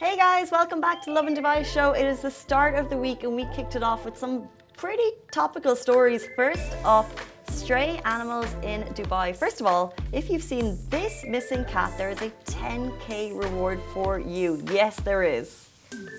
Hey guys, welcome back to Lovin Dubai show. It is the start of the week and we kicked it off with some pretty topical stories. First up, stray animals in Dubai. First of all, if you've seen this missing cat, there is a 10k reward for you. Yes, there is.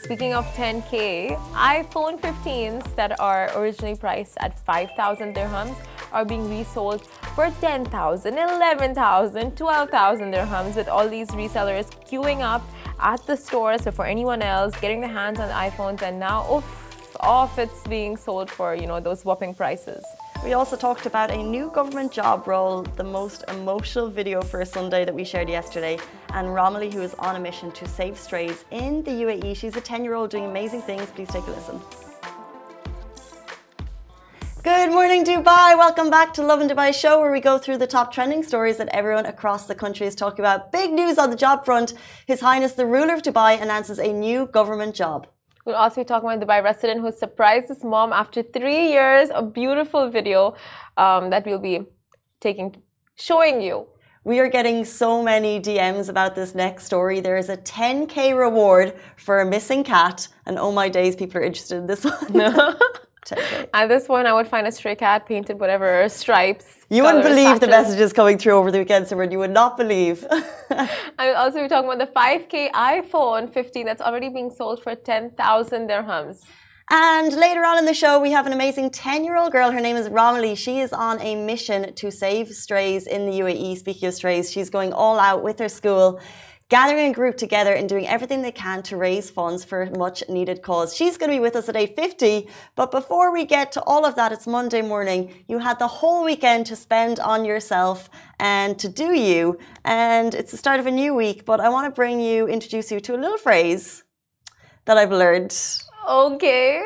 Speaking of 10k, iPhone 15s that are originally priced at 5,000 dirhams are being resold for 10,000, 11,000, 12,000 dirhams with all these resellers queuing up at the stores or for anyone else getting their hands on iPhones and now oof, off it's being sold for, you know, those whopping prices. We also talked about a new government job role, the most emotional video for a Sunday that we shared yesterday, and Romilly, who is on a mission to save strays in the UAE. She's a 10 year old doing amazing things. Please take a listen. Good morning, Dubai. Welcome back to Lovin Dubai show, where we go through the top trending stories that everyone across the country is talking about. Big news on the job front. His Highness the ruler of Dubai announces a new government job. We'll also be talking about a Dubai resident who surprised his mom after three years. A beautiful video um, that we'll be taking, showing you. We are getting so many DMs about this next story. There is a 10k reward for a missing cat, and oh my days, people are interested in this one. At this point, I would find a stray cat painted whatever stripes. You wouldn't believe the messages coming through over the weekend, Simran. You would not believe. I will also be talking about the 5K iPhone 15 that's already being sold for 10,000 dirhams. And later on in the show, we have an amazing 10 year old girl. Her name is Romilly. She is on a mission to save strays in the UAE. Speaking of strays, she's going all out with her school gathering a group together and doing everything they can to raise funds for a much needed cause. She's going to be with us at 8.50, but before we get to all of that, it's Monday morning. You had the whole weekend to spend on yourself and to do you, and it's the start of a new week, but I want to bring you, introduce you to a little phrase that I've learned. Okay.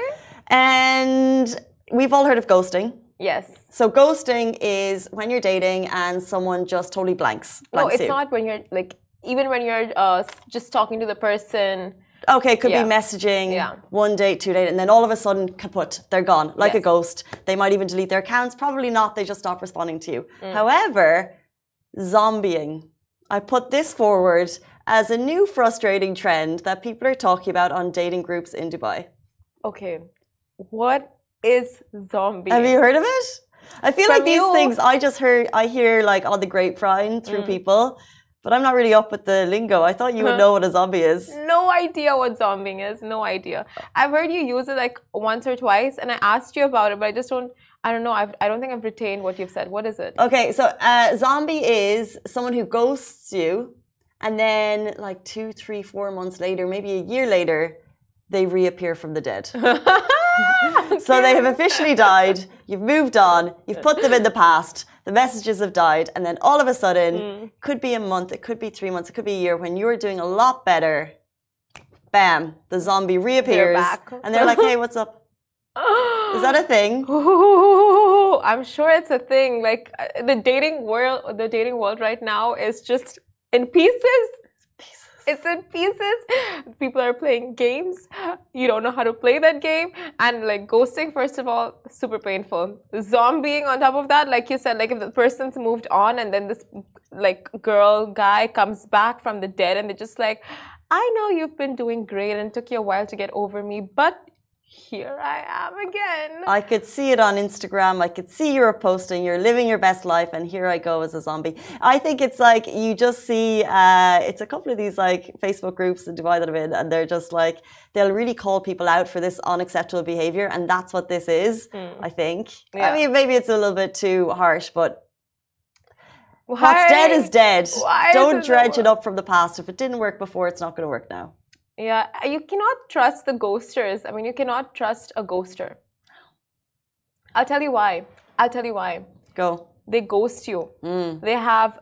And we've all heard of ghosting. Yes. So ghosting is when you're dating and someone just totally blanks. blanks no, it's you. not when you're like even when you're uh, just talking to the person. Okay, could yeah. be messaging yeah. one date, two date, and then all of a sudden, kaput, they're gone, like yes. a ghost. They might even delete their accounts. Probably not. They just stop responding to you. Mm. However, zombieing. I put this forward as a new frustrating trend that people are talking about on dating groups in Dubai. Okay, what is zombie? Have you heard of it? I feel From like these you... things I just heard. I hear like on the grapevine through mm. people but I'm not really up with the lingo. I thought you would know what a zombie is. No idea what zombie is. No idea. I've heard you use it like once or twice, and I asked you about it, but I just don't. I don't know. I've, I don't think I've retained what you've said. What is it? Okay, so uh, zombie is someone who ghosts you, and then like two, three, four months later, maybe a year later, they reappear from the dead. okay. So they have officially died. You've moved on. You've put them in the past the messages have died, and then all of a sudden, mm. could be a month, it could be three months, it could be a year, when you're doing a lot better, bam, the zombie reappears, they're and they're like, "Hey, what's up?" Is that a thing? Ooh, I'm sure it's a thing. Like uh, the dating world, the dating world right now is just in pieces it's in pieces. People are playing games. You don't know how to play that game. And like ghosting, first of all, super painful. Zombieing on top of that, like you said, like if the person's moved on and then this like girl, guy comes back from the dead and they're just like, I know you've been doing great and took you a while to get over me, but here I am again. I could see it on Instagram. I could see you're posting, you're living your best life, and here I go as a zombie. I think it's like you just see, uh, it's a couple of these like Facebook groups in Dubai that I'm in, and they're just like, they'll really call people out for this unacceptable behavior, and that's what this is, mm. I think. Yeah. I mean, maybe it's a little bit too harsh, but Why? what's dead is dead. Why Don't dredge it up from the past. If it didn't work before, it's not going to work now. Yeah, uh, you cannot trust the ghosters. I mean, you cannot trust a ghoster. I'll tell you why. I'll tell you why. Go. They ghost you. Mm. They have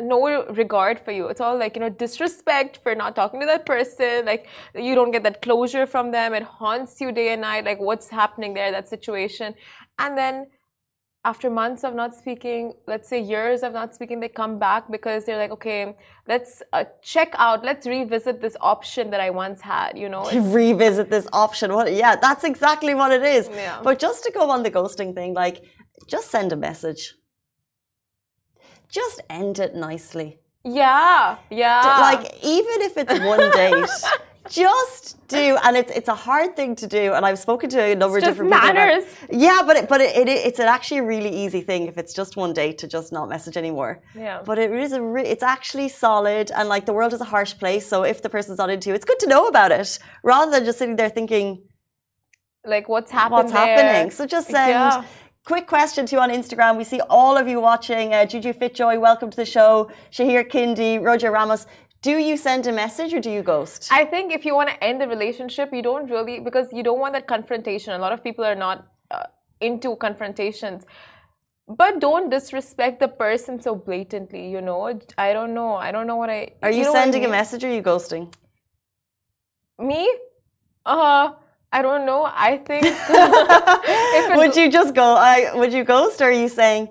no regard for you. It's all like, you know, disrespect for not talking to that person. Like, you don't get that closure from them. It haunts you day and night. Like, what's happening there, that situation. And then after months of not speaking, let's say years of not speaking, they come back because they're like, okay, let's uh, check out, let's revisit this option that I once had, you know? revisit this option. What? Yeah, that's exactly what it is. Yeah. But just to go on the ghosting thing, like, just send a message. Just end it nicely. Yeah, yeah. Like, even if it's one date, just do, and it's it's a hard thing to do, and I've spoken to a number it's of different people. manners. About, yeah, but it, but it, it, it's an actually a really easy thing if it's just one date to just not message anymore. Yeah. But it is a re- it's actually solid, and like the world is a harsh place, so if the person's not into you, it's good to know about it rather than just sitting there thinking like what's happening. What's there. happening? So just send. Yeah. Quick question to you on Instagram. We see all of you watching. Uh, Juju Fitjoy, welcome to the show. Shahir Kindi, Roger Ramos. Do you send a message or do you ghost? I think if you want to end the relationship, you don't really because you don't want that confrontation. A lot of people are not uh, into confrontations. But don't disrespect the person so blatantly, you know? I don't know. I don't know what I Are you, you know sending I mean? a message or are you ghosting? Me? Uh I don't know. I think would you just go? I would you ghost or are you saying,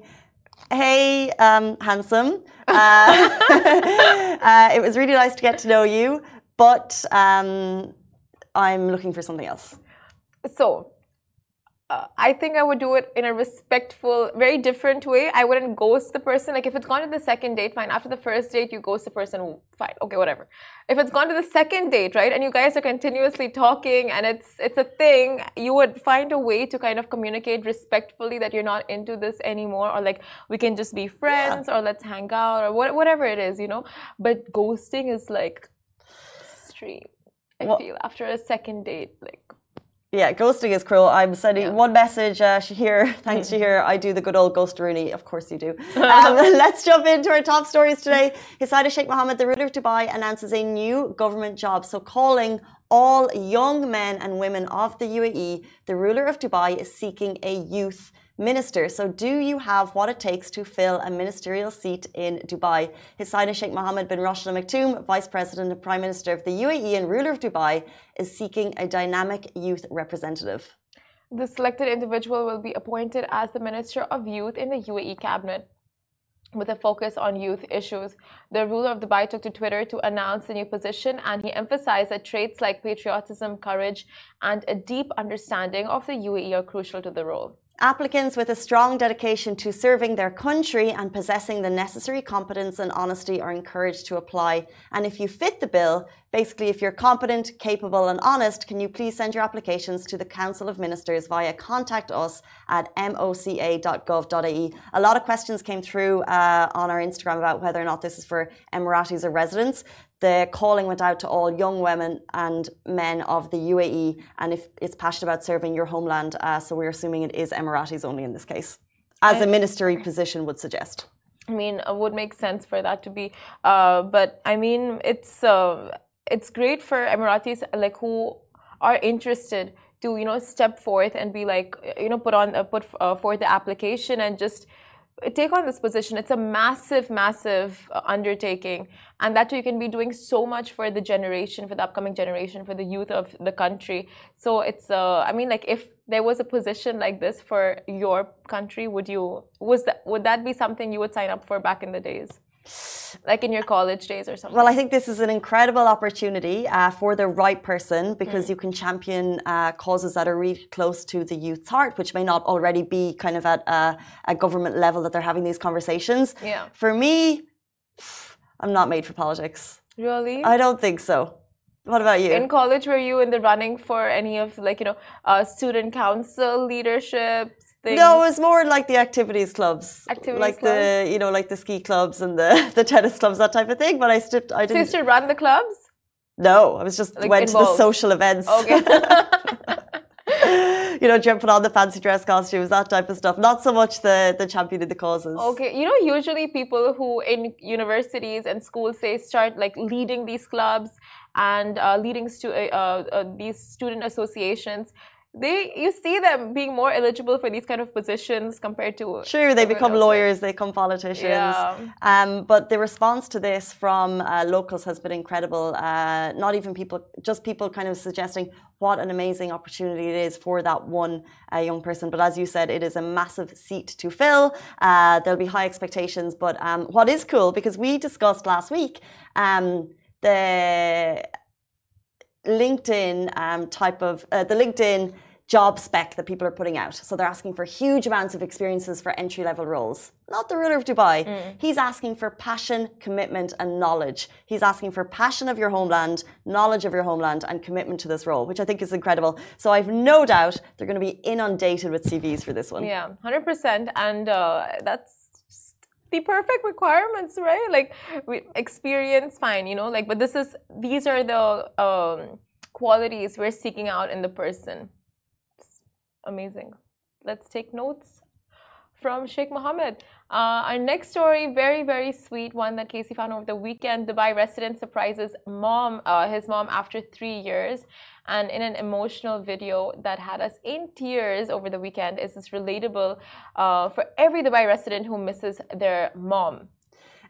"Hey, um, handsome, uh, uh, it was really nice to get to know you, but um, I'm looking for something else." so uh, I think I would do it in a respectful, very different way. I wouldn't ghost the person. Like if it's gone to the second date, fine. After the first date, you ghost the person, fine. Okay, whatever. If it's gone to the second date, right, and you guys are continuously talking and it's it's a thing, you would find a way to kind of communicate respectfully that you're not into this anymore, or like we can just be friends, or let's hang out, or what, whatever it is, you know. But ghosting is like extreme. I Well- feel after a second date, like. Yeah, ghosting is cruel. I'm sending Yeah. one message, uh, Shahir. Thanks, Shahir. I do the good old ghost Rooney. Of course you do. Um, let's jump into our top stories today. His Sheikh Mohammed, the ruler of Dubai, announces a new government job. So, calling all young men and women of the UAE, the ruler of Dubai is seeking a youth minister. So, do you have what it takes to fill a ministerial seat in Dubai? His Highness Sheikh Mohammed bin Rashid Al Maktoum, Vice President and Prime Minister of the UAE and ruler of Dubai, is seeking a dynamic youth representative. The selected individual will be appointed as the Minister of Youth in the UAE cabinet with a focus on youth issues. The ruler of Dubai took to Twitter to announce the new position and he emphasized that traits like patriotism, courage, and a deep understanding of the UAE are crucial to the role. Applicants with a strong dedication to serving their country and possessing the necessary competence and honesty are encouraged to apply. And if you fit the bill, basically, if you're competent, capable, and honest, can you please send your applications to the Council of Ministers via contact us at moca.gov.ie? A lot of questions came through uh, on our Instagram about whether or not this is for Emiratis or residents. The calling went out to all young women and men of the UAE, and if it's passionate about serving your homeland, uh, so we're assuming it is Emiratis only in this case, as a ministry position would suggest. I mean, it would make sense for that to be, uh, but I mean, it's uh, it's great for Emiratis like who are interested to you know step forth and be like you know put on uh, put uh, forth the application and just take on this position. It's a massive, massive uh, undertaking, and that too you can be doing so much for the generation, for the upcoming generation, for the youth of the country. So it's, uh, I mean, like if there was a position like this for your country, would you was that would that be something you would sign up for back in the days, like in your college days or something? Well, I think this is an incredible opportunity uh, for the right person because you can champion uh, causes that are really close to the youth's heart, which may not already be kind of at a, a government level that they're having these conversations. Yeah. For me, I'm not made for politics. really. I don't think so. What about you? in college, were you in the running for any of like you know uh, student council leaderships? Things? No, it was more like the activities clubs, Activities like the you know, like the ski clubs and the the tennis clubs, that type of thing. But I still, I didn't. used to run the clubs? no, I was just Like went to the social events. Okay. you know, jumping on the fancy dress costumes, that type of stuff. Not so much the the championing the causes. Okay, you know, usually people who in universities and schools they start like leading these clubs and uh, leading stu- uh, uh, these student associations. They you see them being more eligible for these kind of positions compared to True, they become lawyers, they become politicians. Yeah. Um, but the response to this from uh, locals has been incredible. Uh, not even people, just people kind of suggesting what an amazing opportunity it is for that one uh, young person. But as you said, it is a massive seat to fill. Uh, there'll be high expectations. But um, what is cool, because we discussed last week um, the LinkedIn um, type of uh, the LinkedIn job spec that people are putting out. So they're asking for huge amounts of experiences for entry level roles. Not the ruler of Dubai. Mm. He's asking for passion, commitment, and knowledge. He's asking for passion of your homeland, knowledge of your homeland, and commitment to this role, which I think is incredible. So I've no doubt they're going to be inundated with CVs for this one. Yeah, 100%. And uh, that's the perfect requirements, right? Like we experience, fine, you know, like, but this is, these are the um, qualities we're seeking out in the person amazing. Let's take notes from Sheikh Mohammed. Uh, our next story, very, very sweet one that Casey found over the weekend. Dubai resident surprises mom, uh, his mom after three years. And in an emotional video that had us in tears over the weekend, is this relatable uh, for every Dubai resident who misses their mom.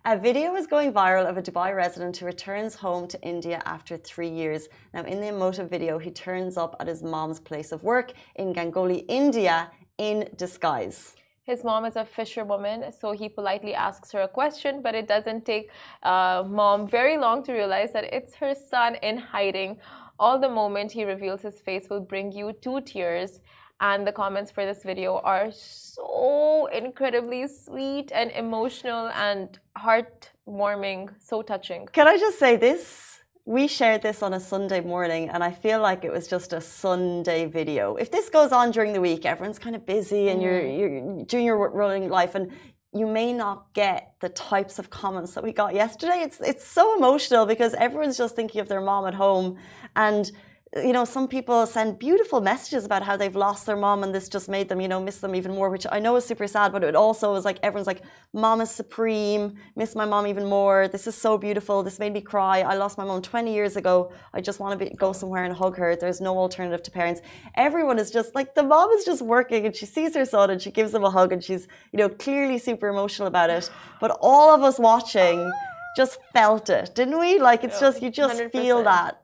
A video is going viral of a Dubai resident who returns home to India after three years. Now, in the emotive video, he turns up at his mom's place of work in Gangoli, India, in disguise. His mom is a fisherwoman, so he politely asks her a question, but it doesn't take uh, mom very long to realize that it's her son in hiding. All the moment he reveals his face will bring you two tears and the comments for this video are so incredibly sweet and emotional and heartwarming, so touching. Can I just say this? We shared this on a Sunday morning, and I feel like it was just a Sunday video. If this goes on during the week, everyone's kind of busy and mm. you're, you're doing your running life, and you may not get the types of comments that we got yesterday. It's it's so emotional because everyone's just thinking of their mom at home and you know, some people send beautiful messages about how they've lost their mom and this just made them, you know, miss them even more, which I know is super sad, but it also was like everyone's like, Mom is supreme, miss my mom even more. This is so beautiful. This made me cry. I lost my mom 20 years ago. I just want to be, go somewhere and hug her. There's no alternative to parents. Everyone is just like, the mom is just working and she sees her son and she gives him a hug and she's, you know, clearly super emotional about it. But all of us watching just felt it, didn't we? Like, it's just, you just 100%. feel that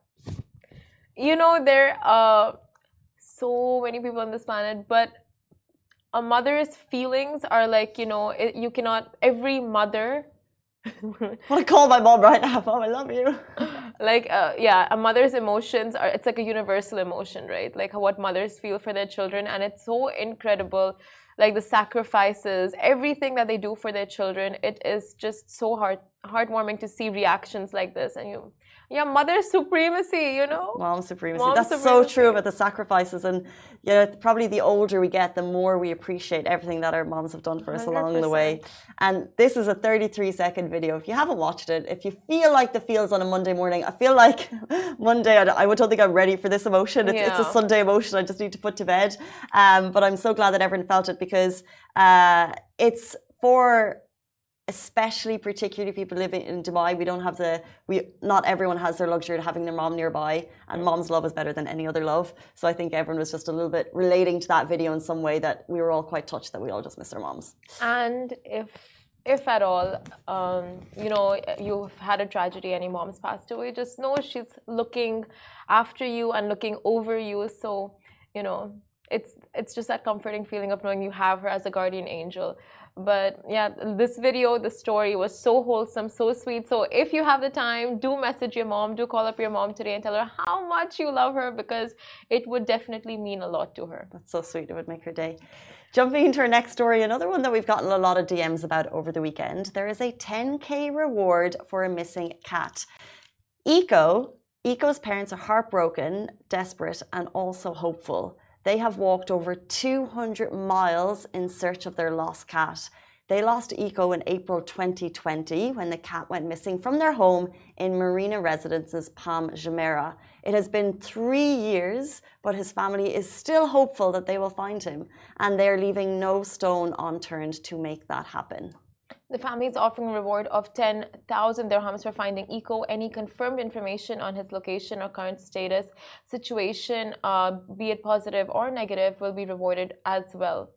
you know there are so many people on this planet but a mother's feelings are like you know it, you cannot every mother I want to call my mom right now mom i love you. Like uh, yeah a mother's emotions are it's like a universal emotion right? Like what mothers feel for their children and it's so incredible. Like the sacrifices everything that they do for their children it is just so heart heartwarming to see reactions like this and you yeah, mother supremacy, you know? Mom supremacy. Mom That's supremacy. so true about the sacrifices. And you know, probably the older we get, the more we appreciate everything that our moms have done for us 100%. along the way. And this is a 33 second video. If you haven't watched it, if you feel like the feels on a Monday morning, I feel like Monday, I, I don't think I'm ready for this emotion. It's, yeah. it's, a Sunday emotion I just need to put to bed. Um, but I'm so glad that everyone felt it because uh, it's for especially particularly people living in Dubai, we don't have the we not everyone has their luxury of having their mom nearby, and mom's love is better than any other love. So I think everyone was just a little bit relating to that video in some way that we were all quite touched that we all just miss our moms. And if if at all, um, you know, you've had a tragedy and your mom's passed away, just know she's looking after you and looking over you. So, you know, it's it's just that comforting feeling of knowing you have her as a guardian angel but yeah this video the story was so wholesome so sweet. So if you have the time do message your mom do call up your mom today and tell her how much you love her because it would definitely mean a lot to her. That's so sweet. It would make her day. Jumping into our next story another one that we've gotten a lot of dms about over the weekend. There is a 10k reward for a missing cat. Eco eco's parents are heartbroken desperate and also hopeful they have walked over 200 miles in search of their lost cat. They lost Eco in April 2020 when the cat went missing from their home in Marina Residences, Palm Jumeirah. It has been three years, but his family is still hopeful that they will find him, and they are leaving no stone unturned to make that happen. The family is offering a reward of 10,000 dirhams for finding Eco. Any confirmed information on his location or current status, situation, uh, be it positive or negative, will be rewarded as well.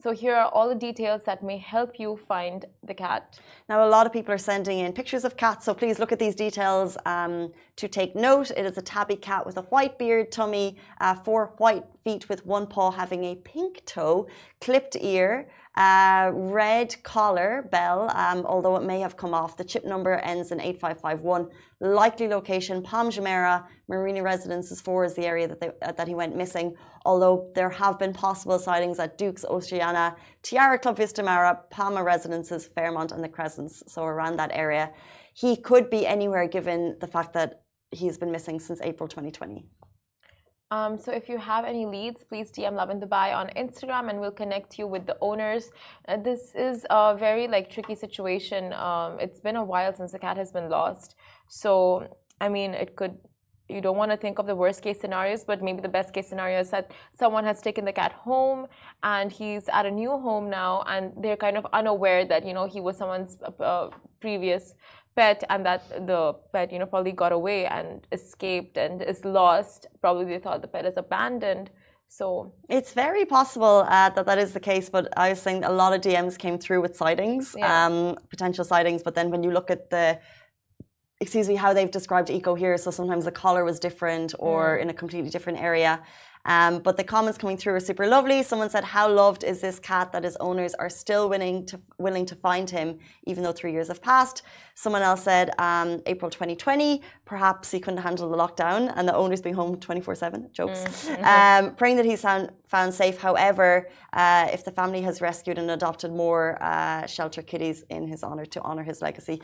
So here are all the details that may help you find the cat. Now, a lot of people are sending in pictures of cats, so please look at these details um, to take note. It is a tabby cat with a white beard, tummy, uh, four white feet with one paw having a pink toe, clipped ear, Uh, red collar bell, um, although it may have come off. The chip number ends in 8551. Likely location, Palm Jumeirah, Marina Residences 4 is the area that, they, uh, that he went missing. Although there have been possible sightings at Duke's Oceana, Tiara Club Vista Mare, Palma Residences, Fairmont, and the Crescents, so around that area. He could be anywhere given the fact that he's been missing since April 2020. Um, so if you have any leads, please DM Lovin Dubai on Instagram, and we'll connect you with the owners. Uh, this is a very like tricky situation. Um, it's been a while since the cat has been lost, so I mean, it could. You don't want to think of the worst case scenarios, but maybe the best case scenario is that someone has taken the cat home and he's at a new home now, and they're kind of unaware that you know he was someone's uh, previous pet and that the pet you know probably got away and escaped and is lost probably they thought the pet is abandoned so it's very possible uh, that that is the case but i was saying a lot of dms came through with sightings yeah. um, potential sightings but then when you look at the excuse me how they've described eco here so sometimes the collar was different or mm. in a completely different area um, but the comments coming through are super lovely. Someone said, "How loved is this cat that his owners are still willing to willing to find him, even though three years have passed." Someone else said, um, "April 2020, perhaps he couldn't handle the lockdown and the owners being home 24/7." Jokes. Mm-hmm. Um, praying that he's found found safe. However, uh, if the family has rescued and adopted more uh, shelter kitties in his honor to honor his legacy,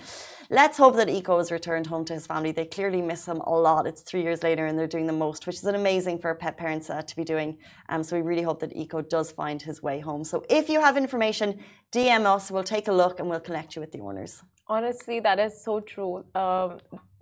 let's hope that Eco is returned home to his family. They clearly miss him a lot. It's three years later and they're doing the most, which is an amazing for pet parents to be doing. Um, so we really hope that Eco does find his way home. So if you have information, DM us. We'll take a look and we'll connect you with the owners. Honestly, that is so true. Um,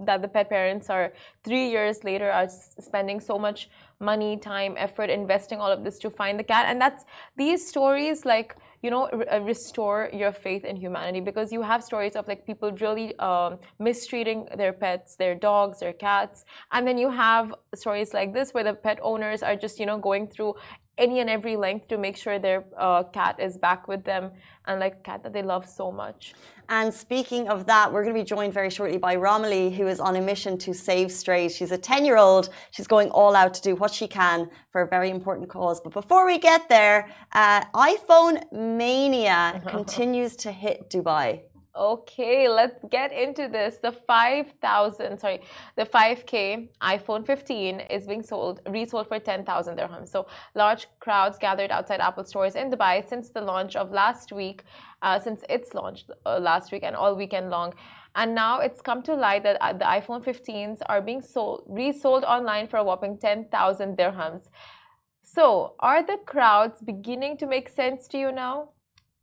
that the pet parents are three years later are spending so much money, time, effort, investing all of this to find the cat, and that's these stories like you know uh, restore your faith in humanity because you have stories of like people really um, mistreating their pets their dogs their cats. And then you have stories like this where the pet owners are just you know going through any and every length to make sure their uh, cat is back with them and like a cat that they love so much. And speaking of that, we're going to be joined very shortly by Romilly, who is on a mission to save strays. She's a 10 year old. She's going all out to do what she can for a very important cause. But before we get there, uh, iPhone mania continues to hit Dubai. Okay, let's get into this. The 5,000, sorry, the 5K iPhone 15 is being sold, resold for 10,000 dirhams. So large crowds gathered outside Apple stores in Dubai since the launch of last week, uh, since its launch uh, last week and all weekend long. And now it's come to light that uh, the iPhone 15s are being sold, resold online for a whopping 10,000 dirhams. So, are the crowds beginning to make sense to you now?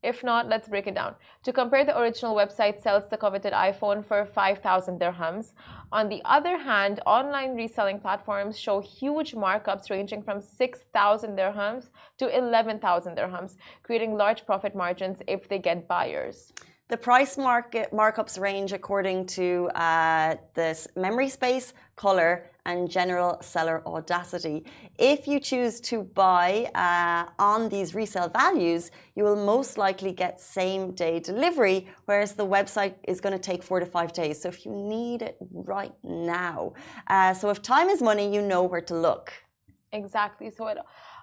If not, let's break it down. To compare, the original website sells the coveted iPhone for 5,000 dirhams. On the other hand, online reselling platforms show huge markups ranging from 6,000 dirhams to 11,000 dirhams, creating large profit margins if they get buyers. The price market markups range according to uh, this memory space, color, and general seller audacity. If you choose to buy uh, on these resale values, you will most likely get same day delivery, whereas the website is going to take four to five days. So if you need it right now, uh, so if time is money, you know where to look. Exactly. So it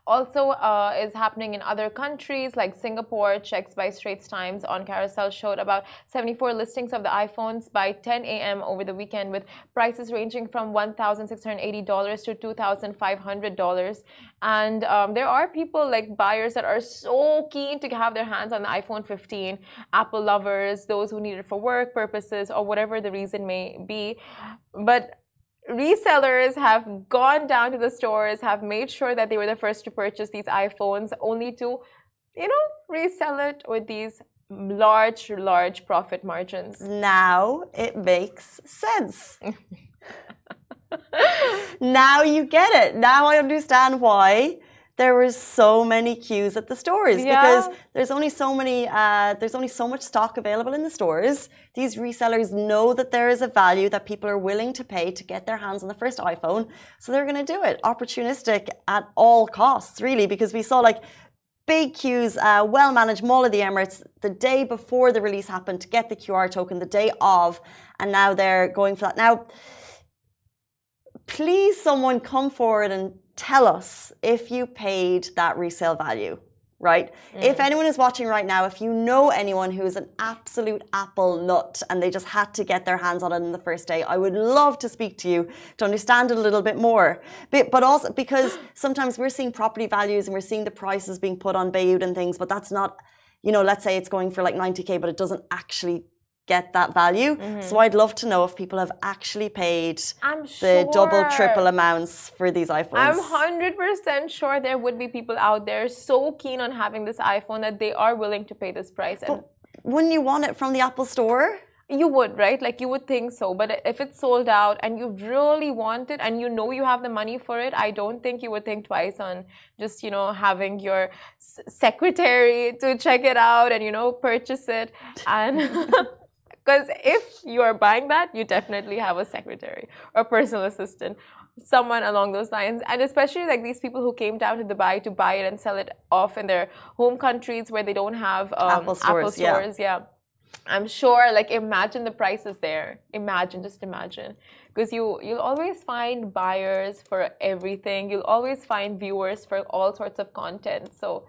also uh, is happening in other countries like Singapore. Checks by Straits Times on Carousell showed about 74 listings of the iPhones by 10 a.m. over the weekend, with prices ranging from $1,680 to $2,500. And um, there are people like buyers that are so keen to have their hands on the iPhone 15, Apple lovers, those who need it for work purposes or whatever the reason may be. But resellers have gone down to the stores, have made sure that they were the first to purchase these iPhones, only to, you know, resell it with these large, large profit margins. Now it makes sense. now you get it. Now I understand why there were so many queues at the stores yeah. because there's only so many uh, there's only so much stock available in the stores. These resellers know that there is a value that people are willing to pay to get their hands on the first iphone so they're going to do it. Opportunistic at all costs really because we saw like big queues uh, well managed mall of the emirates the day before the release happened to get the qr token the day of and now they're going for that. Now please someone come forward and tell us if you paid that resale value. right? If mm. anyone is watching right now, if you know anyone who is an absolute Apple nut and they just had to get their hands on it on the first day, I would love to speak to you to understand it a little bit more. But, but also because sometimes we're seeing property values and we're seeing the prices being put on Bayut and things, but that's not, you know, let's say it's going for like 90k, but it doesn't actually get that value. So mm-hmm. I'd love to know if people have actually paid I'm the double, triple amounts for these iPhones. I'm hundred percent sure there would be people out there so keen on having this iPhone that they are willing to pay this price. And Wouldn't you want it from the Apple Store? you would, right? Like you would think so. But if it's sold out and you really want it and you know you have the money for it, I don't think you would think twice on just, you know, having your secretary to check it out and, you know, purchase it. And because if you are buying that, you definitely have a secretary or personal assistant. Someone along those lines, and especially like these people who came down to Dubai to buy it and sell it off in their home countries where they don't have um, Apple stores, yeah. stores, yeah. I'm sure, like, imagine the prices there. Imagine, just imagine, because you you'll always find buyers for everything. You'll always find viewers for all sorts of content. So,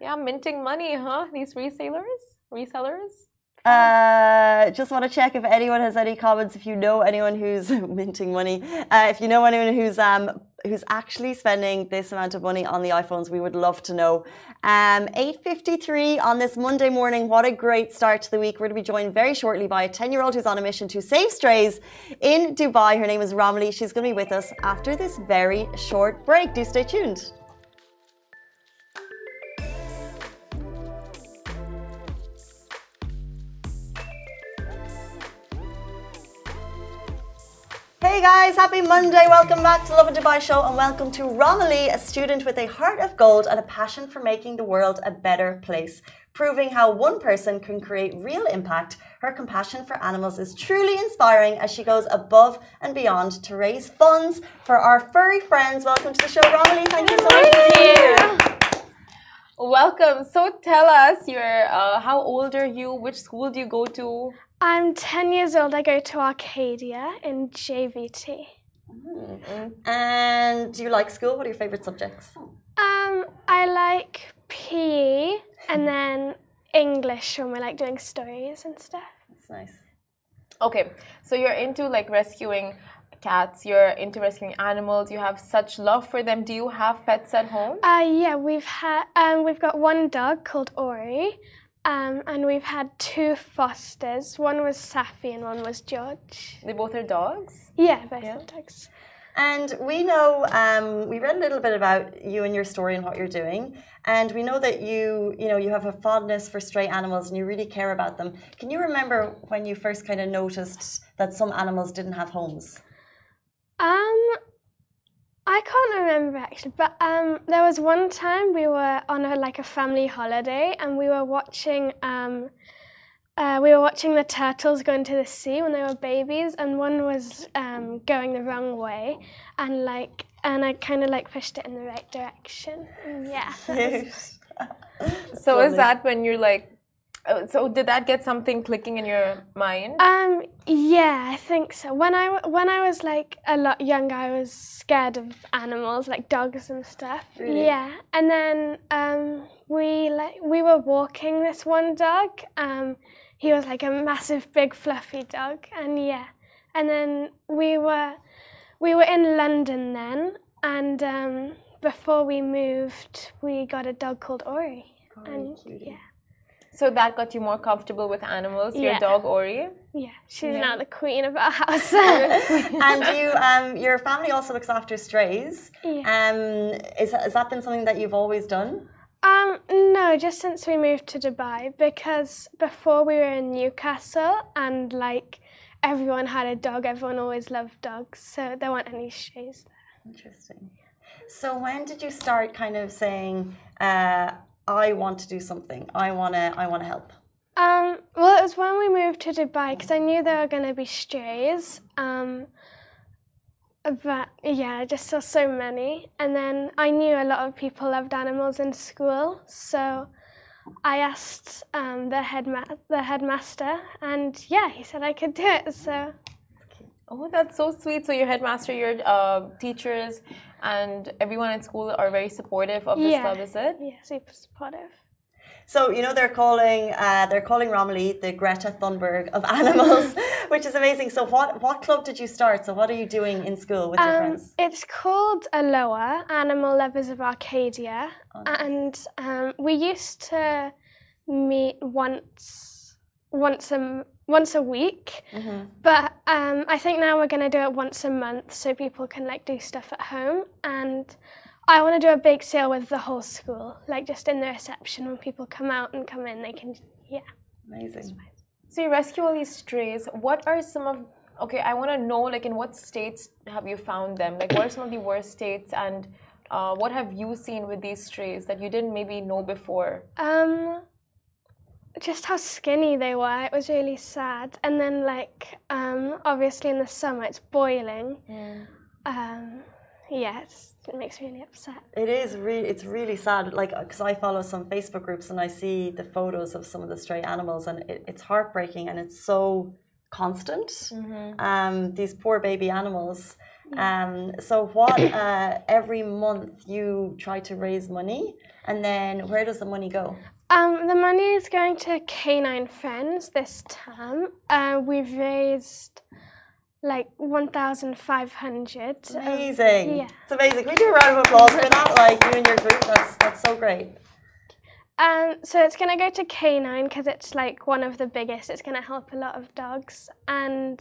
yeah, minting money, huh? These resellers, resellers. Uh, just want to check if anyone has any comments. If you know anyone who's minting money, uh, if you know anyone who's um who's actually spending this amount of money on the iPhones, we would love to know. Um, eight fifty three on this Monday morning. What a great start to the week. We're going to be joined very shortly by a ten year old who's on a mission to save strays in Dubai. Her name is Romilly. She's going to be with us after this very short break. Do stay tuned. Hey guys, happy Monday. Welcome back to Lovin Dubai Show and welcome to Romilly, a student with a heart of gold and a passion for making the world a better place. Proving how one person can create real impact, her compassion for animals is truly inspiring as she goes above and beyond to raise funds for our furry friends. Welcome to the show, Romilly. Thank you so much for being here. Welcome. So tell us, your uh, how old are you? Which school do you go to? I'm 10 years old. I go to Arcadia in JVT. And do you like school? What are your favorite subjects? Um, I like PE and then English when we're like doing stories and stuff. That's nice. Okay, so you're into like rescuing cats. You're into rescuing animals. You have such love for them. Do you have pets at home? Uh, yeah, we've had um, we've got one dog called Ori, um, and we've had two fosters. One was Safi and one was George. They both are dogs. Yeah, both Yeah. are dogs. And we know, um, we read a little bit about you and your story and what you're doing. And we know that you, you know, you have a fondness for stray animals and you really care about them. Can you remember when you first kind of noticed that some animals didn't have homes? Um, I can't remember actually, but um, there was one time we were on a like a family holiday and we were watching um, uh, we were watching the turtles go into the sea when they were babies, and one was um, going the wrong way, and like and I kind of like pushed it in the right direction. And yeah. So is that when you're like? Uh, So did that get something clicking in your mind? Um. Yeah, I think so. When I when I was like a lot younger, I was scared of animals, like dogs and stuff. Really? Yeah, and then um, we like we were walking this one dog. Um, he was like a massive, big, fluffy dog, and yeah, and then we were we were in London then, and um, before we moved, we got a dog called Ori. and yeah, So that got you more comfortable with animals. Your Yeah. dog Ori. yeah, she's Yeah. now the queen of our house. and you, um, your family also looks after strays. Yeah. Um, is, has that been something that you've always done? Um, no, just since we moved to Dubai because before we were in Newcastle and like everyone had a dog, everyone always loved dogs, so there weren't any strays there. Interesting. So when did you start kind of saying, uh, I want to do something. I wanna I wanna help. Um, well, it was when we moved to Dubai because I knew there were going to be strays. Um, but yeah, I just saw so many, and then I knew a lot of people loved animals in school, so I asked um, the headma- the headmaster, and yeah, he said I could do it. So Oh, that's so sweet. So your headmaster, your uh, teachers, and everyone at school are very supportive of this Yeah. club, is it? Yeah, super supportive. So you know they're calling uh, they're calling Romilly the Greta Thunberg of animals, which is amazing. So what what club did you start? So what are you doing in school with your Um, friends? it's called Aloha, Animal Lovers of Arcadia, Oh, and um, we used to meet once, once a m- once a week. Mhm. But um, I think now we're gonna do it once a month, so people can like do stuff at home. And I want to do a big sale with the whole school, like just in the reception when people come out and come in, they can yeah. Amazing. So you rescue all these strays. What are some of okay? I want to know like in what states have you found them? Like what are some of the worst states, and uh, what have you seen with these strays that you didn't maybe know before? Um, just how skinny they were. It was really sad. And then like um, obviously in the summer it's boiling. Yeah. Um, yeah, it makes me really upset. It is really it's really sad. Like because I follow some Facebook groups and I see the photos of some of the stray animals and it, it's heartbreaking and it's so constant. Mhm. Um, these poor baby animals. Um, so what? Uh, every month you try to raise money, and then where does the money go? Um, the money is going to K9 Friends this term. Uh, we've raised like 1,500. Um, Amazing. yeah. It's amazing. Can we do a round of applause for that? Like you and your group. That's that's so great. Um, so it's going to go to K9 because it's like one of the biggest. It's going to help a lot of dogs. And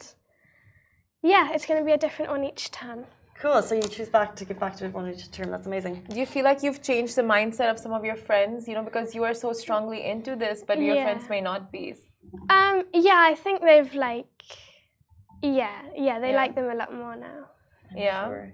yeah, it's going to be a different one each term. Cool. So you choose back to give back to everyone each term. That's amazing. Do you feel like you've changed the mindset of some of your friends? You know, because you are so strongly into this, but your Yeah. friends may not be. Um, yeah, I think they've like, yeah, yeah, they Yeah. like them a lot more now. Yeah. Sure.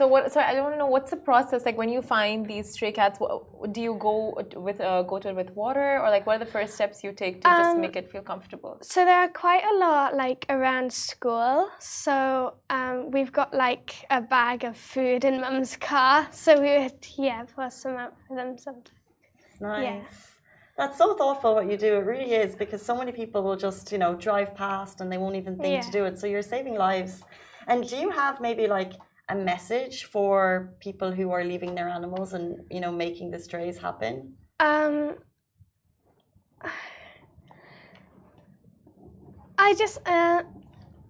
So what? Sorry, I don't know what's the process like when you find these stray cats. What, do you go with uh, go to it with water, or like what are the first steps you take to just Um, make it feel comfortable? So there are quite a lot like around school. So um, we've got like a bag of food in Mum's car. So we would yeah pour some out for them sometimes. It's nice. Yeah. That's so thoughtful what you do. It really is because so many people will just, you know, drive past and they won't even think to do it. So you're saving lives. And do you have maybe like a message for people who are leaving their animals and, you know, making the strays happen? Um, I just uh,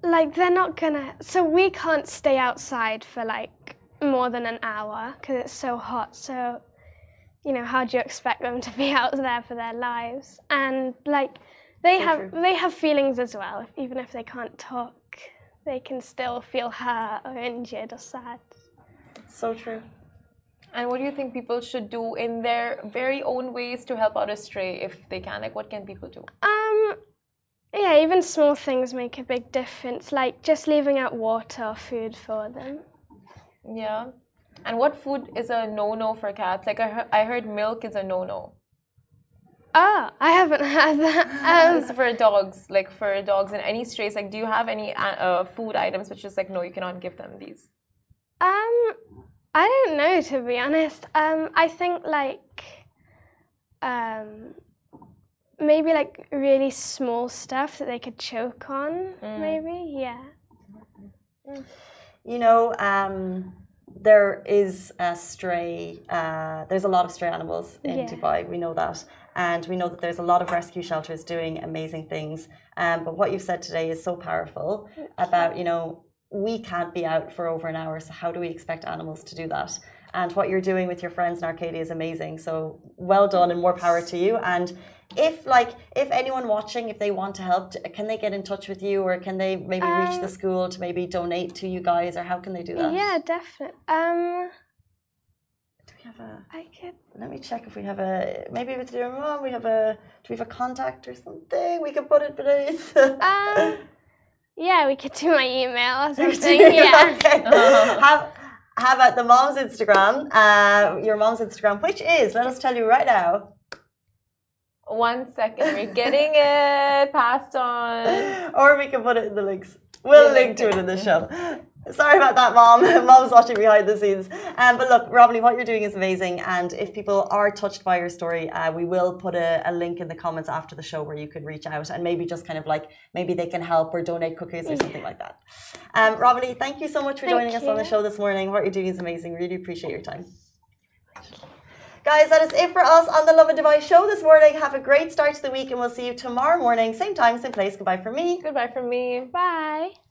like they're not gonna. So we can't stay outside for like more than an hour because it's so hot. So you know, how do you expect them to be out there for their lives? And like they So have true. they have feelings as well. Even if they can't talk, they can still feel hurt or injured or sad. So true. And what do you think people should do in their very own ways to help out a stray if they can? Like, what can people do? Um, yeah, even small things make a big difference, like just leaving out water or food for them. Yeah. And what food is a no-no for cats? Like I heard, I heard milk is a no-no. Oh, I haven't had that. This is Um, for dogs, like for dogs and any strays. Like, do you have any uh, uh, food items which is like no, you cannot give them these? um, I don't know to be honest. Um, I think like, um, maybe like really small stuff that they could choke on. Maybe, yeah. You know, um, there is a stray, uh, there's a lot of stray animals in Yeah. Dubai, we know that. And we know that there's a lot of rescue shelters doing amazing things. Um, but what you've said today is so powerful about, you know, we can't be out for over an hour, so how do we expect animals to do that? And what you're doing with your friends in Arcadia is amazing. So well done and more power to you. And if like if anyone watching, if they want to help, can they get in touch with you or can they maybe reach the Um, school to maybe donate to you guys or how can they do that? Yeah, definitely. Um, we have a I could. let me check if we have a maybe with your mom we have a do we have a contact or something we can put it beneath Um, yeah, we could do my email or something. yeah. okay. how, how about the mom's Instagram? Uh, your mom's Instagram, which is, let us tell you right now. One second, we're getting it passed on. Or we can put it in the links. We'll link to it in the show. Sorry about that, Mom. Mom's watching behind the scenes. Um, but look, Romilly, what you're doing is amazing. And if people are touched by your story, uh, we will put a, a, link in the comments after the show where you can reach out and maybe just kind of like maybe they can help or donate cookies or something like that. Um, Romilly, thank you so much for thank joining you. us on the show this morning. What you're doing is amazing. Really appreciate your time. Guys, that is it for us on the Lovin Dubai show this morning. Have a great start to the week, and we'll see you tomorrow morning, same time, same place. Goodbye from me. Goodbye from me. Bye.